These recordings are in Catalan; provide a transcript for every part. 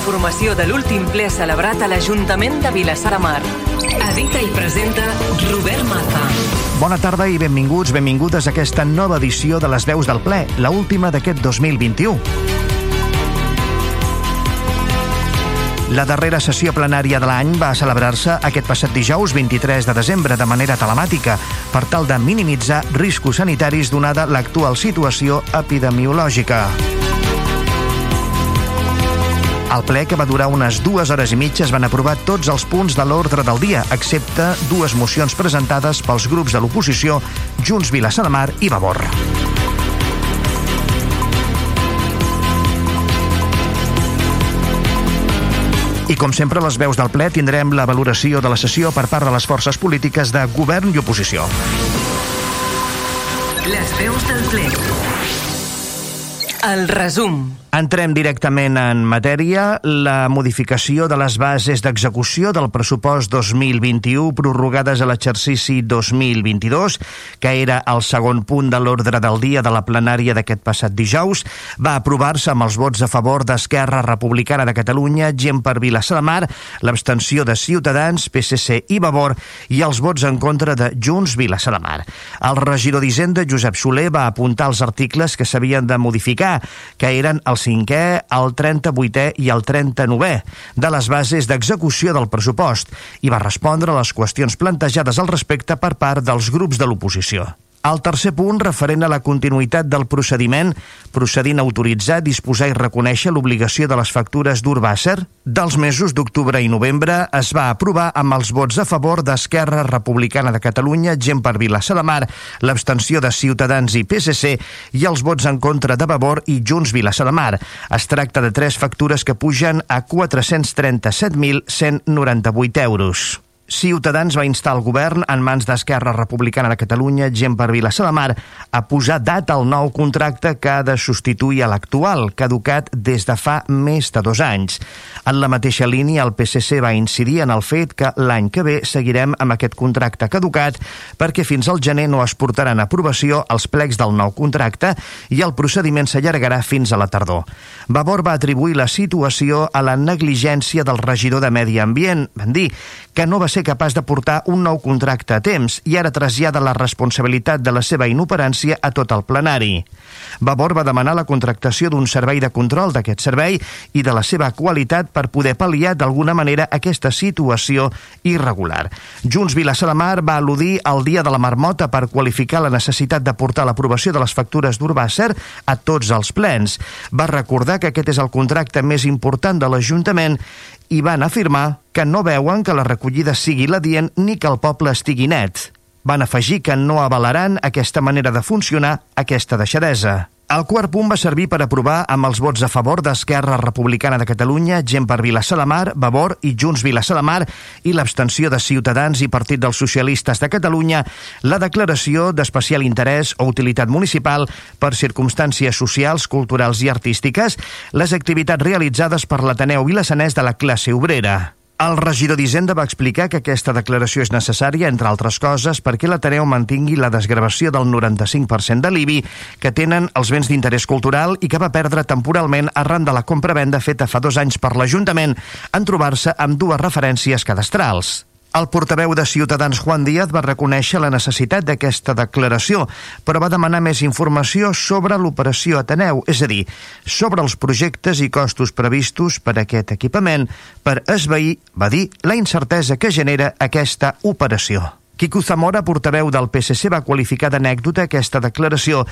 informació de l'últim ple celebrat a l'Ajuntament de Vilassar de Mar. Edita i presenta Robert Maza. Bona tarda i benvinguts, benvingudes a aquesta nova edició de les veus del ple, la última d'aquest 2021. La darrera sessió plenària de l'any va celebrar-se aquest passat dijous 23 de desembre de manera telemàtica per tal de minimitzar riscos sanitaris donada l'actual situació epidemiològica. Al ple, que va durar unes dues hores i mitja, es van aprovar tots els punts de l'ordre del dia, excepte dues mocions presentades pels grups de l'oposició Junts Vilassar de Mar i Vavor. I com sempre, les veus del ple tindrem la valoració de la sessió per part de les forces polítiques de govern i oposició. Les veus del ple. El resum. Entrem directament en matèria. La modificació de les bases d'execució del pressupost 2021 prorrogades a l'exercici 2022, que era el segon punt de l'ordre del dia de la plenària d'aquest passat dijous, va aprovar-se amb els vots a favor d'Esquerra Republicana de Catalunya, Gent per Vilassar de Mar, l'abstenció de Ciutadans, PSC i Vavor i els vots en contra de Junts Vilassar de Mar. El regidor d'Hisenda, Josep Soler, va apuntar els articles que s'havien de modificar, que eren els 5è, el 38è i el 39è de les bases d'execució del pressupost i va respondre a les qüestions plantejades al respecte per part dels grups de l'oposició. El tercer punt, referent a la continuïtat del procediment, procedint a autoritzar, disposar i reconèixer l'obligació de les factures d'Urbàcer dels mesos d'octubre i novembre, es va aprovar amb els vots a favor d'Esquerra Republicana de Catalunya, Gent per Vilassar de Mar, l'abstenció de Ciutadans i PSC i els vots en contra de Vavor i Junts Vilassar de Mar. Es tracta de tres factures que pugen a 437.198 euros. Ciutadans va instar el govern en mans d'Esquerra Republicana de Catalunya, gent per Vilassar de Mar, a posar data al nou contracte que ha de substituir a l'actual, caducat des de fa més de dos anys. En la mateixa línia, el PSC va incidir en el fet que l'any que ve seguirem amb aquest contracte caducat perquè fins al gener no es portaran a aprovació els plecs del nou contracte i el procediment s'allargarà fins a la tardor. Vavor va atribuir la situació a la negligència del regidor de Medi Ambient. Van dir que no va ser capaç de portar un nou contracte a temps i ara trasllada la responsabilitat de la seva inoperància a tot el plenari. Vavor va demanar la contractació d'un servei de control d'aquest servei i de la seva qualitat per poder pal·liar d'alguna manera aquesta situació irregular. Junts Vilassar de Mar va al·ludir al dia de la marmota per qualificar la necessitat de portar l'aprovació de les factures d'Urbàcer a tots els plens. Va recordar que aquest és el contracte més important de l'Ajuntament i van afirmar que no veuen que la recollida sigui la dient ni que el poble estigui net. Van afegir que no avalaran aquesta manera de funcionar, aquesta deixadesa. El quart punt va servir per aprovar amb els vots a favor d'Esquerra Republicana de Catalunya, Gent per Vilassar de Mar, Vavor i Junts Vilassar de Mar i l'abstenció de Ciutadans i Partit dels Socialistes de Catalunya la declaració d'especial interès o utilitat municipal per circumstàncies socials, culturals i artístiques les activitats realitzades per l'Ateneu Vilassanès de la classe obrera. El regidor d'Hisenda va explicar que aquesta declaració és necessària, entre altres coses, perquè l'Ateneu mantingui la desgravació del 95% de l'IBI que tenen els béns d'interès cultural i que va perdre temporalment arran de la compra-venda feta fa dos anys per l'Ajuntament en trobar-se amb dues referències cadastrals. El portaveu de Ciutadans, Juan Díaz, va reconèixer la necessitat d'aquesta declaració, però va demanar més informació sobre l'operació Ateneu, és a dir, sobre els projectes i costos previstos per a aquest equipament per esveir, va dir, la incertesa que genera aquesta operació. Quico Zamora, portaveu del PSC, va qualificar d'anècdota aquesta declaració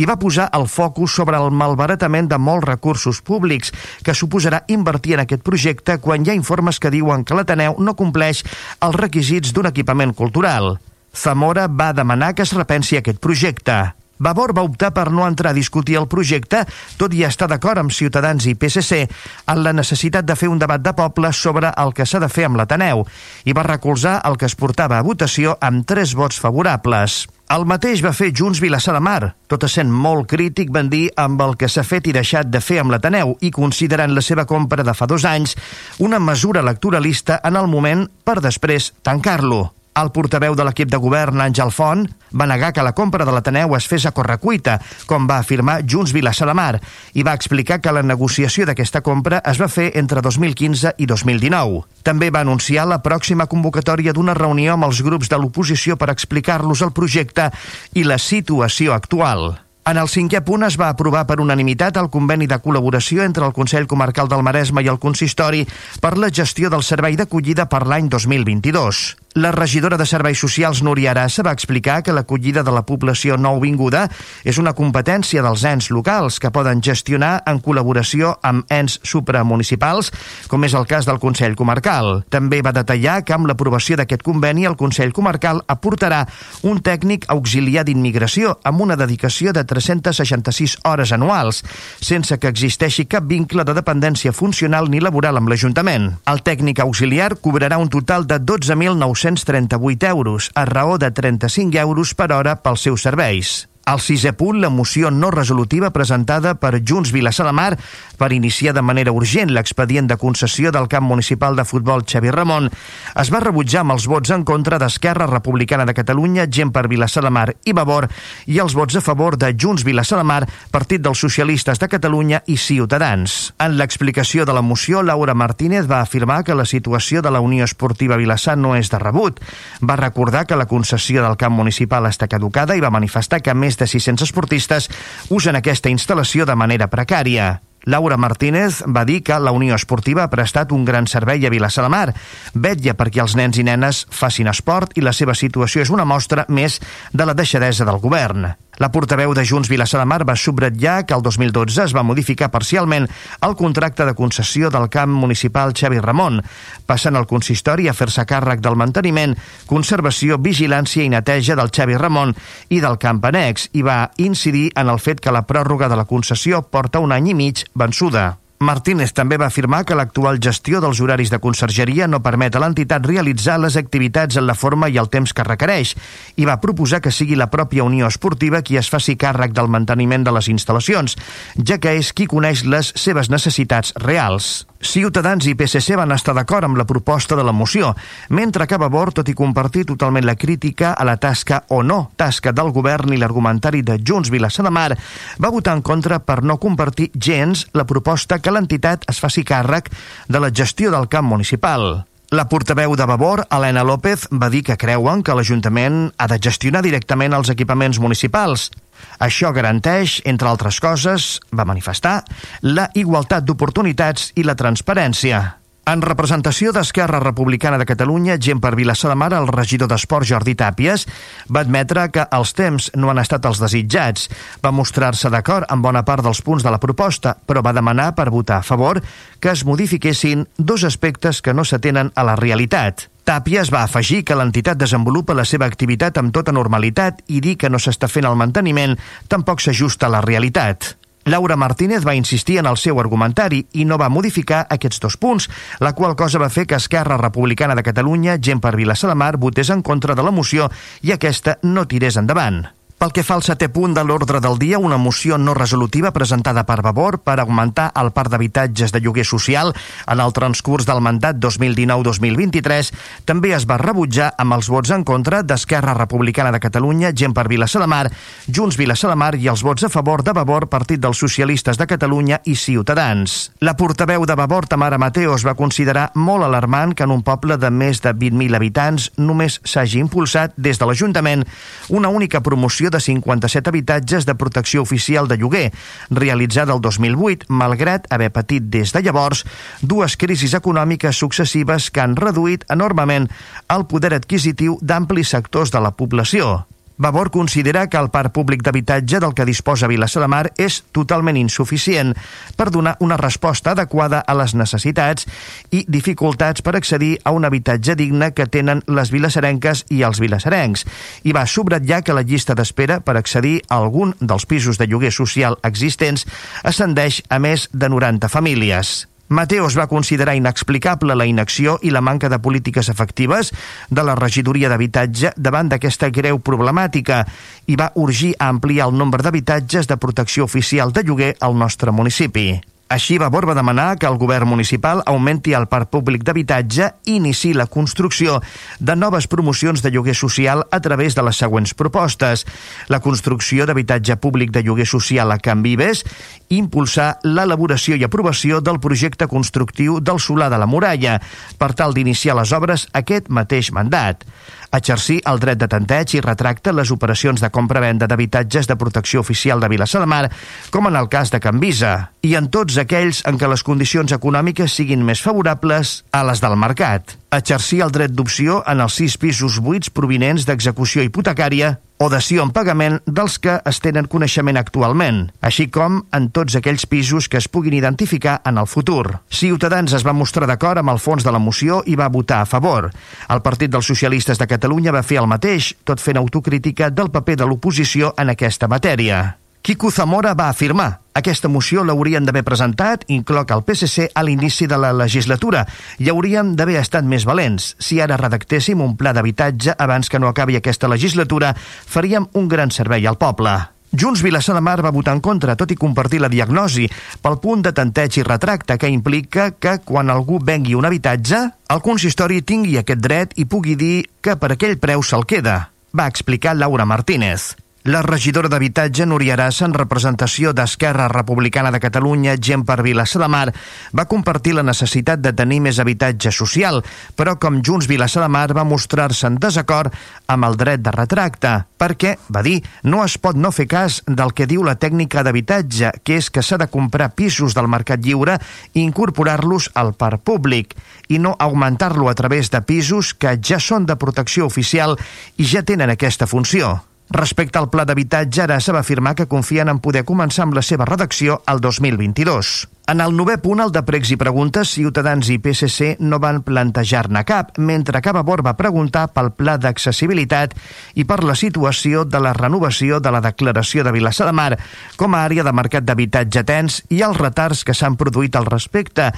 i va posar el focus sobre el malbaratament de molts recursos públics que suposarà invertir en aquest projecte quan hi ha informes que diuen que l'Ateneu no compleix els requisits d'un equipament cultural. Zamora va demanar que es repensi aquest projecte. Vavor va optar per no entrar a discutir el projecte, tot i estar d'acord amb Ciutadans i PSC en la necessitat de fer un debat de poble sobre el que s'ha de fer amb l'Ateneu, i va recolzar el que es portava a votació amb tres vots favorables. El mateix va fer Junts Vilassar de Mar, tot essent molt crític, van dir, amb el que s'ha fet i deixat de fer amb l'Ateneu i considerant la seva compra de fa dos anys una mesura electoralista en el moment per després tancar-lo. El portaveu de l'equip de govern, Àngel Font, va negar que la compra de l'Ateneu es fes a correcuita, com va afirmar Junts Vilassar de Mar, i va explicar que la negociació d'aquesta compra es va fer entre 2015 i 2019. També va anunciar la pròxima convocatòria d'una reunió amb els grups de l'oposició per explicar-los el projecte i la situació actual. En el cinquè punt es va aprovar per unanimitat el conveni de col·laboració entre el Consell Comarcal del Maresme i el Consistori per la gestió del servei d'acollida per l'any 2022. La regidora de Serveis Socials, Núria Arassa, va explicar que l'acollida de la població nouvinguda és una competència dels ens locals que poden gestionar en col·laboració amb ens supramunicipals, com és el cas del Consell Comarcal. També va detallar que amb l'aprovació d'aquest conveni el Consell Comarcal aportarà un tècnic auxiliar d'immigració amb una dedicació de 366 hores anuals, sense que existeixi cap vincle de dependència funcional ni laboral amb l'Ajuntament. El tècnic auxiliar cobrarà un total de 12.900 238 euros, a raó de 35 euros per hora pels seus serveis. Al sisè punt, la moció no resolutiva presentada per Junts Vilassar de Mar per iniciar de manera urgent l'expedient de concessió del camp municipal de futbol Xavi Ramon es va rebutjar amb els vots en contra d'Esquerra Republicana de Catalunya, Gent per Vilassar de Mar i Vavor i els vots a favor de Junts Vilassar de Mar, Partit dels Socialistes de Catalunya i Ciutadans. En l'explicació de la moció, Laura Martínez va afirmar que la situació de la Unió Esportiva Vilassar no és de rebut. Va recordar que la concessió del camp municipal està caducada i va manifestar que més de 600 esportistes usen aquesta instal·lació de manera precària. Laura Martínez va dir que la Unió Esportiva ha prestat un gran servei a Vilassar de Mar, vetlla perquè els nens i nenes facin esport i la seva situació és una mostra més de la deixadesa del govern. La portaveu de Junts Vilassar de Mar va subratllar que el 2012 es va modificar parcialment el contracte de concessió del camp municipal Xavi Ramon, passant al consistori a fer-se càrrec del manteniment, conservació, vigilància i neteja del Xavi Ramon i del camp annex i va incidir en el fet que la pròrroga de la concessió porta un any i mig vençuda. Martínez també va afirmar que l'actual gestió dels horaris de consergeria no permet a l'entitat realitzar les activitats en la forma i el temps que requereix i va proposar que sigui la pròpia Unió Esportiva qui es faci càrrec del manteniment de les instal·lacions, ja que és qui coneix les seves necessitats reals. Ciutadans i PSC van estar d'acord amb la proposta de la moció, mentre que Vavor, tot i compartir totalment la crítica a la tasca o no tasca del govern i l'argumentari de Junts Vilassar de Mar, va votar en contra per no compartir gens la proposta que l'entitat es faci càrrec de la gestió del camp municipal. La portaveu de Vavor, Helena López, va dir que creuen que l'Ajuntament ha de gestionar directament els equipaments municipals. Això garanteix, entre altres coses, va manifestar, la igualtat d'oportunitats i la transparència. En representació d'Esquerra Republicana de Catalunya, gent per Vilassar de Mar, el regidor d'Esport Jordi Tàpies va admetre que els temps no han estat els desitjats. Va mostrar-se d'acord amb bona part dels punts de la proposta, però va demanar per votar a favor que es modifiquessin dos aspectes que no s'atenen a la realitat. Tàpies va afegir que l'entitat desenvolupa la seva activitat amb tota normalitat i dir que no s'està fent el manteniment tampoc s'ajusta a la realitat. Laura Martínez va insistir en el seu argumentari i no va modificar aquests dos punts, la qual cosa va fer que Esquerra Republicana de Catalunya, gent per Vilassar de Mar, votés en contra de la moció i aquesta no tirés endavant. Pel que fa al setè punt de l'ordre del dia, una moció no resolutiva presentada per Vavor per augmentar el parc d'habitatges de lloguer social en el transcurs del mandat 2019-2023 també es va rebutjar amb els vots en contra d'Esquerra Republicana de Catalunya, Gent per Vilassar de Mar, Junts Vilassar de Mar i els vots a favor de Vavor, Partit dels Socialistes de Catalunya i Ciutadans. La portaveu de Vavor, Tamara Mateos, va considerar molt alarmant que en un poble de més de 20.000 habitants només s'hagi impulsat des de l'Ajuntament una única promoció de 57 habitatges de protecció oficial de lloguer, realitzada el 2008, malgrat haver patit des de llavors dues crisis econòmiques successives que han reduït enormement el poder adquisitiu d'amplis sectors de la població. Vavor considera que el parc públic d'habitatge del que disposa Vilassar de Mar és totalment insuficient per donar una resposta adequada a les necessitats i dificultats per accedir a un habitatge digne que tenen les vilassarenques i els vilassarencs i va subratllar que la llista d'espera per accedir a algun dels pisos de lloguer social existents ascendeix a més de 90 famílies. Mateos va considerar inexplicable la inacció i la manca de polítiques efectives de la regidoria d'habitatge davant d'aquesta greu problemàtica i va urgir a ampliar el nombre d'habitatges de protecció oficial de lloguer al nostre municipi. Així, Vavor va demanar que el govern municipal augmenti el parc públic d'habitatge i inici la construcció de noves promocions de lloguer social a través de les següents propostes. La construcció d'habitatge públic de lloguer social a Can Vives, impulsar l'elaboració i aprovació del projecte constructiu del Solà de la Muralla, per tal d'iniciar les obres aquest mateix mandat exercir el dret de tanteig i retracte les operacions de compra-venda d'habitatges de protecció oficial de Vilassar de Mar, com en el cas de Can Visa, i en aquells en què les condicions econòmiques siguin més favorables a les del mercat exercir el dret d'opció en els sis pisos buits provinents d'execució hipotecària o dació en pagament dels que es tenen coneixement actualment, així com en tots aquells pisos que es puguin identificar en el futur. Ciutadans es va mostrar d'acord amb el fons de la moció i va votar a favor. El Partit dels Socialistes de Catalunya va fer el mateix, tot fent autocrítica del paper de l'oposició en aquesta matèria. Quico Zamora va afirmar aquesta moció l'haurien d'haver presentat, incloc el PSC, a l'inici de la legislatura i hauríem d'haver estat més valents. Si ara redactéssim un pla d'habitatge abans que no acabi aquesta legislatura, faríem un gran servei al poble. Junts Vilassar de Mar va votar en contra, tot i compartir la diagnosi, pel punt de tanteig i retracte que implica que quan algú vengui un habitatge, el consistori tingui aquest dret i pugui dir que per aquell preu se'l queda, va explicar Laura Martínez. La regidora d'Habitatge, Núria Arassa, en representació d'Esquerra Republicana de Catalunya, gent per Vilassar de Mar, va compartir la necessitat de tenir més habitatge social, però com Junts Vilassar de Mar va mostrar-se en desacord amb el dret de retracte, perquè, va dir, no es pot no fer cas del que diu la tècnica d'habitatge, que és que s'ha de comprar pisos del mercat lliure i incorporar-los al parc públic, i no augmentar-lo a través de pisos que ja són de protecció oficial i ja tenen aquesta funció. Respecte al pla d'habitatge, ara se va afirmar que confien en poder començar amb la seva redacció al 2022. En el novè punt, el de pregs i preguntes, Ciutadans i PSC no van plantejar-ne cap, mentre que Vavor va preguntar pel pla d'accessibilitat i per la situació de la renovació de la declaració de Vilassar de Mar com a àrea de mercat d'habitatge tens i els retards que s'han produït al respecte,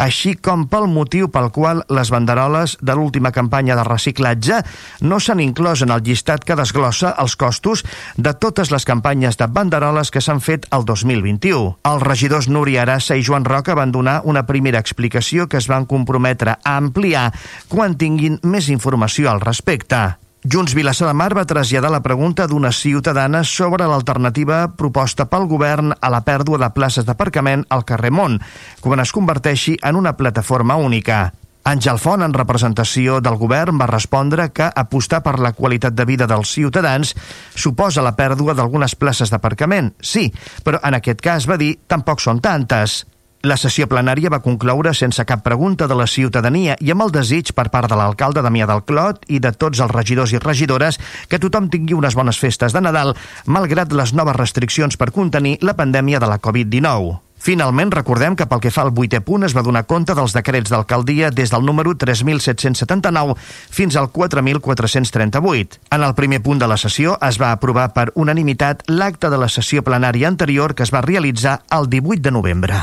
així com pel motiu pel qual les banderoles de l'última campanya de reciclatge no s'han inclòs en el llistat que desglossa els costos de totes les campanyes de banderoles que s'han fet el 2021. Els regidors Núria Arassa i Joan Roca van donar una primera explicació que es van comprometre a ampliar quan tinguin més informació al respecte. Junts Vilassar de Mar va traslladar la pregunta d'una ciutadana sobre l'alternativa proposta pel govern a la pèrdua de places d'aparcament al carrer Mont, quan es converteixi en una plataforma única. Àngel Font, en representació del govern, va respondre que apostar per la qualitat de vida dels ciutadans suposa la pèrdua d'algunes places d'aparcament. Sí, però en aquest cas va dir tampoc són tantes. La sessió plenària va concloure sense cap pregunta de la ciutadania i amb el desig per part de l'alcalde Damià del Clot i de tots els regidors i regidores que tothom tingui unes bones festes de Nadal, malgrat les noves restriccions per contenir la pandèmia de la Covid-19. Finalment, recordem que pel que fa al vuitè punt es va donar compte dels decrets d'alcaldia des del número 3.779 fins al 4.438. En el primer punt de la sessió es va aprovar per unanimitat l'acte de la sessió plenària anterior que es va realitzar el 18 de novembre.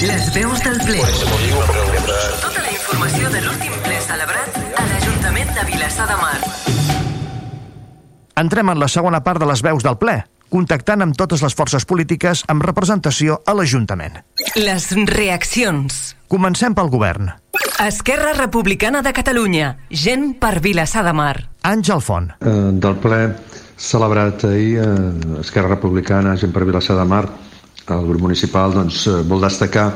Les veus del ple. Tota la informació de l'últim ple celebrat a l'Ajuntament de Vilassar de Mar. Entrem en la segona part de les veus del ple contactant amb totes les forces polítiques amb representació a l'Ajuntament. Les reaccions. Comencem pel govern. Esquerra Republicana de Catalunya. Gent per Vilassar de Mar. Àngel Font. Eh, del ple celebrat ahir, eh, Esquerra Republicana, Gent per Vilassar de Mar, el grup municipal doncs, eh, vol destacar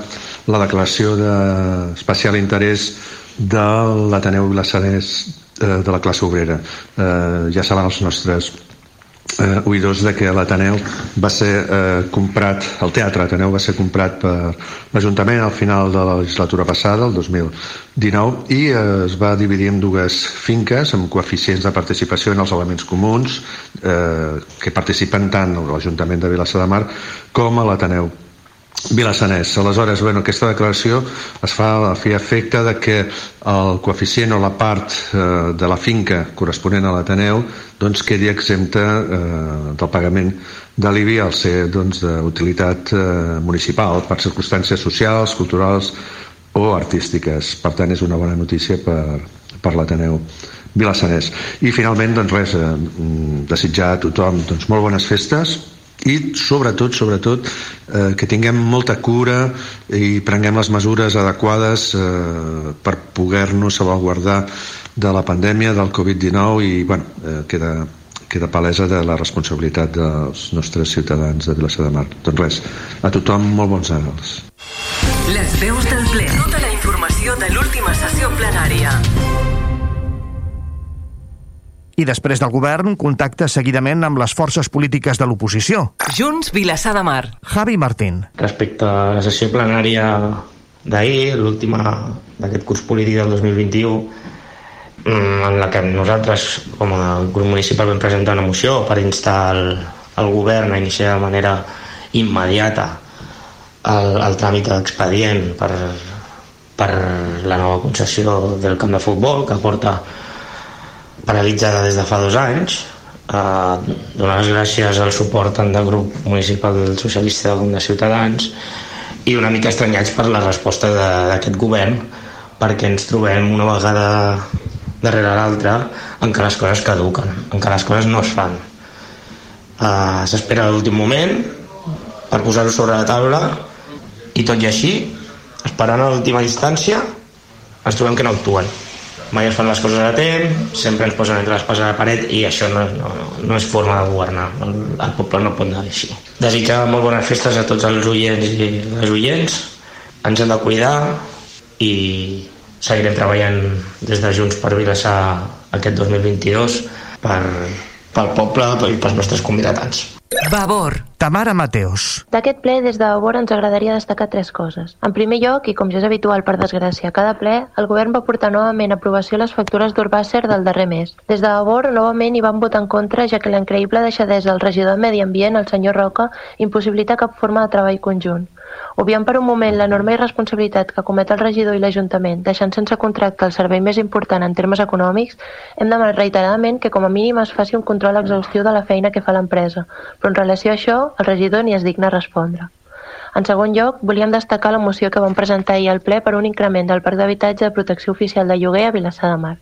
la declaració d'especial interès de l'Ateneu Vilassanès eh, de la classe obrera. Eh, ja saben els nostres eh, oïdors de que l'Ateneu va ser eh, comprat, el Teatre Ateneu va ser comprat per l'Ajuntament al final de la legislatura passada, el 2019, i eh, es va dividir en dues finques amb coeficients de participació en els elements comuns eh, que participen tant l'Ajuntament de Vilassar de Mar com a l'Ateneu Vilassanès. Aleshores, bueno, aquesta declaració es fa a fi efecte de que el coeficient o la part eh, de la finca corresponent a l'Ateneu doncs, quedi exempta eh, del pagament de l'IBI al ser doncs, d'utilitat eh, municipal per circumstàncies socials, culturals o artístiques. Per tant, és una bona notícia per, per l'Ateneu Vilassanès. I finalment, doncs res, eh, desitjar a tothom doncs, molt bones festes, i sobretot, sobretot eh, que tinguem molta cura i prenguem les mesures adequades eh, per poder-nos salvaguardar de la pandèmia del Covid-19 i bueno, eh, queda, queda palesa de la responsabilitat dels nostres ciutadans de Vilassar de Mar. Doncs res, a tothom molt bons àngels. Les veus del ple. Tota la informació de l'última sessió plenària i després del govern contacta seguidament amb les forces polítiques de l'oposició. Junts, Vilassar de Mar. Javi Martín. Respecte a la sessió plenària d'ahir, l'última d'aquest curs polític del 2021, mm, en la que nosaltres, com a grup municipal, vam presentar una moció per instar el, el govern a iniciar de manera immediata el, el tràmit d'expedient per, per la nova concessió del camp de futbol que porta paralitzada des de fa dos anys eh, donar les gràcies al suport tant del grup municipal socialista com de Ciutadans i una mica estranyats per la resposta d'aquest govern perquè ens trobem una vegada darrere l'altra en què les coses caduquen, en què les coses no es fan. Uh, S'espera l'últim moment per posar-ho sobre la taula i tot i així, esperant a l'última instància, ens trobem que no actuen mai es fan les coses a temps, sempre ens posen entre l'espasa i la paret i això no, no, no és forma de governar. El, el poble no pot anar així. Desitjar molt bones festes a tots els oients i les oients. Ens hem de cuidar i seguirem treballant des de Junts per Vilassar aquest 2022 per, pel poble i pels nostres convidats. Vavor. Tamara Mateos. D'aquest ple, des de Vavor, ens agradaria destacar tres coses. En primer lloc, i com ja és habitual per desgràcia a cada ple, el govern va portar novament a aprovació les factures d'Urbàcer del darrer mes. Des de Vavor, novament hi van votar en contra, ja que la increïble deixadesa del regidor de Medi Ambient, el senyor Roca, impossibilita cap forma de treball conjunt. Obviant per un moment l'enorme irresponsabilitat que comet el regidor i l'Ajuntament, deixant sense contracte el servei més important en termes econòmics, hem demanat reiteradament que com a mínim es faci un control exhaustiu de la feina que fa l'empresa, però en relació a això, el regidor ni es digna a respondre. En segon lloc, volíem destacar la moció que vam presentar ahir al ple per un increment del parc d'habitatge de protecció oficial de lloguer a Vilassar de Mar.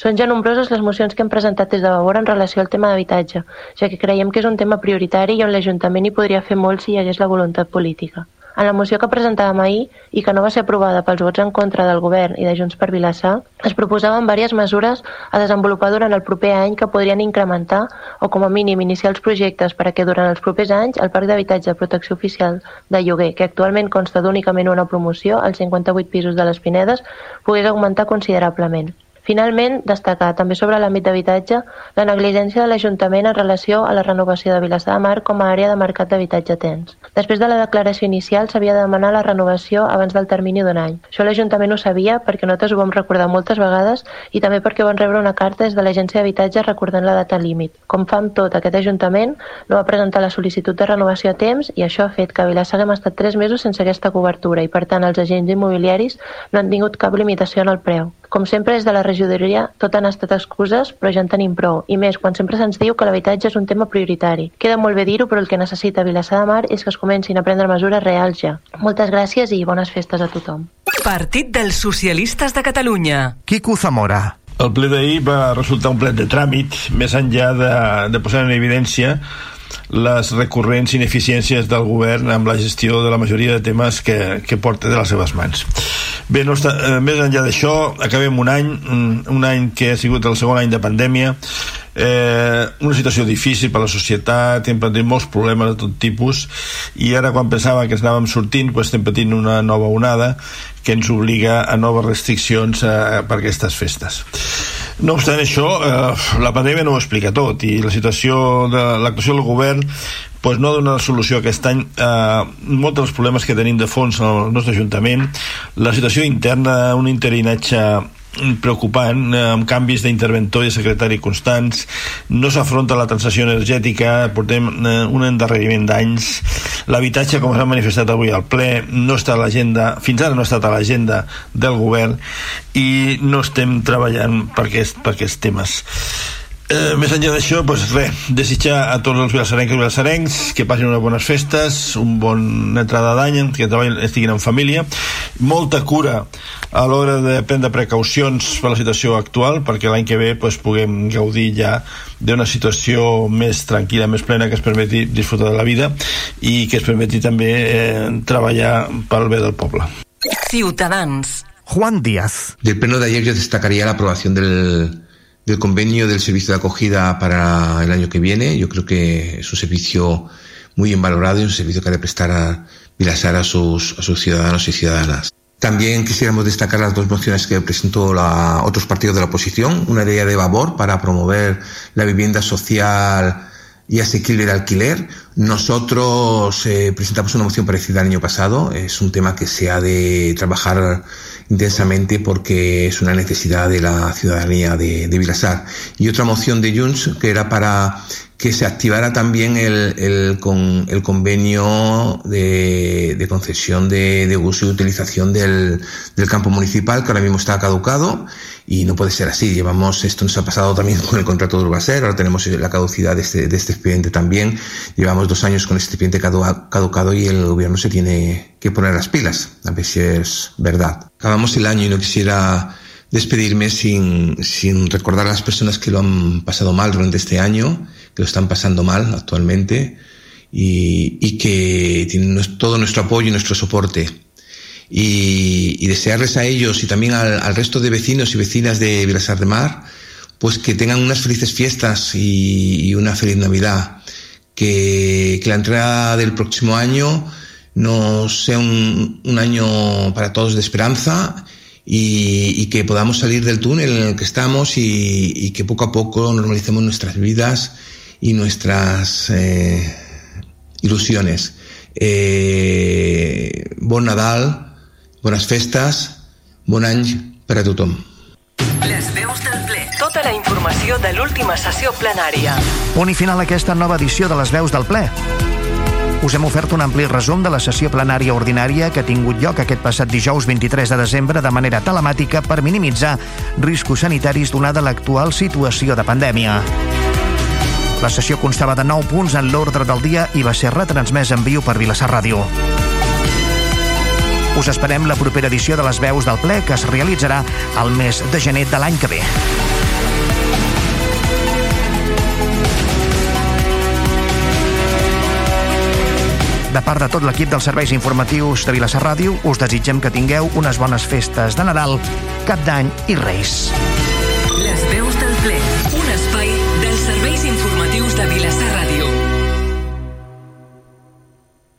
Són ja nombroses les mocions que hem presentat des de Vavor en relació al tema d'habitatge, ja que creiem que és un tema prioritari i on l'Ajuntament hi podria fer molt si hi hagués la voluntat política. En la moció que presentàvem ahir i que no va ser aprovada pels vots en contra del govern i de Junts per Vilassar, es proposaven diverses mesures a desenvolupar durant el proper any que podrien incrementar o com a mínim iniciar els projectes per a que durant els propers anys el parc d'habitatge de protecció oficial de lloguer, que actualment consta d'únicament una promoció, als 58 pisos de les Pinedes, pogués augmentar considerablement. Finalment, destacar també sobre l'àmbit d'habitatge la negligència de l'Ajuntament en relació a la renovació de Vilassar de Mar com a àrea de mercat d'habitatge tens. Després de la declaració inicial s'havia de demanar la renovació abans del termini d'un any. Això l'Ajuntament ho sabia perquè nosaltres ho vam recordar moltes vegades i també perquè van rebre una carta des de l'Agència d'Habitatge recordant la data límit. Com fa amb tot, aquest Ajuntament no va presentar la sol·licitud de renovació a temps i això ha fet que a Vilassar haguem estat tres mesos sense aquesta cobertura i per tant els agents immobiliaris no han tingut cap limitació en el preu. Com sempre, des de la regidoria tot han estat excuses, però ja en tenim prou. I més, quan sempre se'ns diu que l'habitatge és un tema prioritari. Queda molt bé dir-ho, però el que necessita Vilassar de Mar és que es comencin a prendre mesures reals ja. Moltes gràcies i bones festes a tothom. Partit dels Socialistes de Catalunya. Quico Zamora. El ple d'ahir va resultar un ple de tràmit, més enllà de, de posar en evidència les recurrents ineficiències del govern amb la gestió de la majoria de temes que, que porta de les seves mans. Bé, no està, eh, més enllà d'això, acabem un any, un any que ha sigut el segon any de pandèmia, eh, una situació difícil per a la societat, hem patit molts problemes de tot tipus i ara quan pensava que anàvem sortint pues, estem patint una nova onada que ens obliga a noves restriccions eh, per aquestes festes. No obstant això, eh, la pandèmia no ho explica tot i la situació de l'actuació del govern pues no dona solució aquest any a eh, molts dels problemes que tenim de fons en el nostre Ajuntament, la situació interna, un interinatge preocupant, eh, amb canvis d'interventor i secretari constants, no s'afronta la transició energètica, portem eh, un endarreriment d'anys, l'habitatge, com s'ha manifestat avui al ple, no està a l'agenda, fins ara no ha estat a l'agenda del govern i no estem treballant per aquests, per aquests temes. Eh, més enllà d'això, doncs res, desitjar a tots els vilassarencs i vilassarencs que passin unes bones festes, un bon entrada d'any, que treballin, estiguin en família, molta cura a l'hora de prendre precaucions per la situació actual, perquè l'any que ve doncs, puguem gaudir ja d'una situació més tranquil·la, més plena, que es permeti disfrutar de la vida i que es permeti també eh, treballar pel bé del poble. Ciutadans. Juan Díaz. Del pleno de ayer yo destacaría la aprobación del del convenio del servicio de acogida para el año que viene. Yo creo que es un servicio muy bien valorado y un servicio que ha de prestar a Vilasar a sus, ciudadanos y ciudadanas. También quisiéramos destacar las dos mociones que presentó la, otros partidos de la oposición. Una de ellas de Vavor para promover la vivienda social y asequible de alquiler. Nosotros eh, presentamos una moción parecida el año pasado. Es un tema que se ha de trabajar intensamente porque es una necesidad de la ciudadanía de, de Vilasar. Y otra moción de Junts que era para que se activara también el, el, con, el convenio de, de concesión de, de, uso y utilización del, del, campo municipal, que ahora mismo está caducado y no puede ser así. Llevamos, esto nos ha pasado también con el contrato de Urbaser, ahora tenemos la caducidad de este, de este expediente también. Llevamos dos años con este expediente caducado y el gobierno se tiene que poner las pilas, a ver si es verdad. Acabamos el año y no quisiera despedirme sin, sin recordar a las personas que lo han pasado mal durante este año lo están pasando mal actualmente y, y que tienen todo nuestro apoyo y nuestro soporte. Y, y desearles a ellos y también al, resto de vecinos y vecinas de Vilasar de Mar, pues que tengan unas felices fiestas y, y una feliz Navidad. Que, que, la entrada del próximo año nos sea un, un año para todos de esperanza y, y, que podamos salir del túnel en el que estamos y, y, que poco a poco normalicemos nuestras vidas y nuestras eh, ilusiones. Eh, bon Nadal, bones festes, bon any per a tothom. Les veus del ple. Tota la informació de l'última sessió plenària. Punt i final aquesta nova edició de les veus del ple. Us hem ofert un ampli resum de la sessió plenària ordinària que ha tingut lloc aquest passat dijous 23 de desembre de manera telemàtica per minimitzar riscos sanitaris donada l'actual situació de pandèmia. La sessió constava de 9 punts en l'ordre del dia i va ser retransmès en viu per Vilassar Ràdio. Us esperem la propera edició de les veus del ple que es realitzarà al mes de gener de l'any que ve. De part de tot l'equip dels serveis informatius de Vilassar Ràdio, us desitgem que tingueu unes bones festes de Nadal, Cap d'Any i Reis.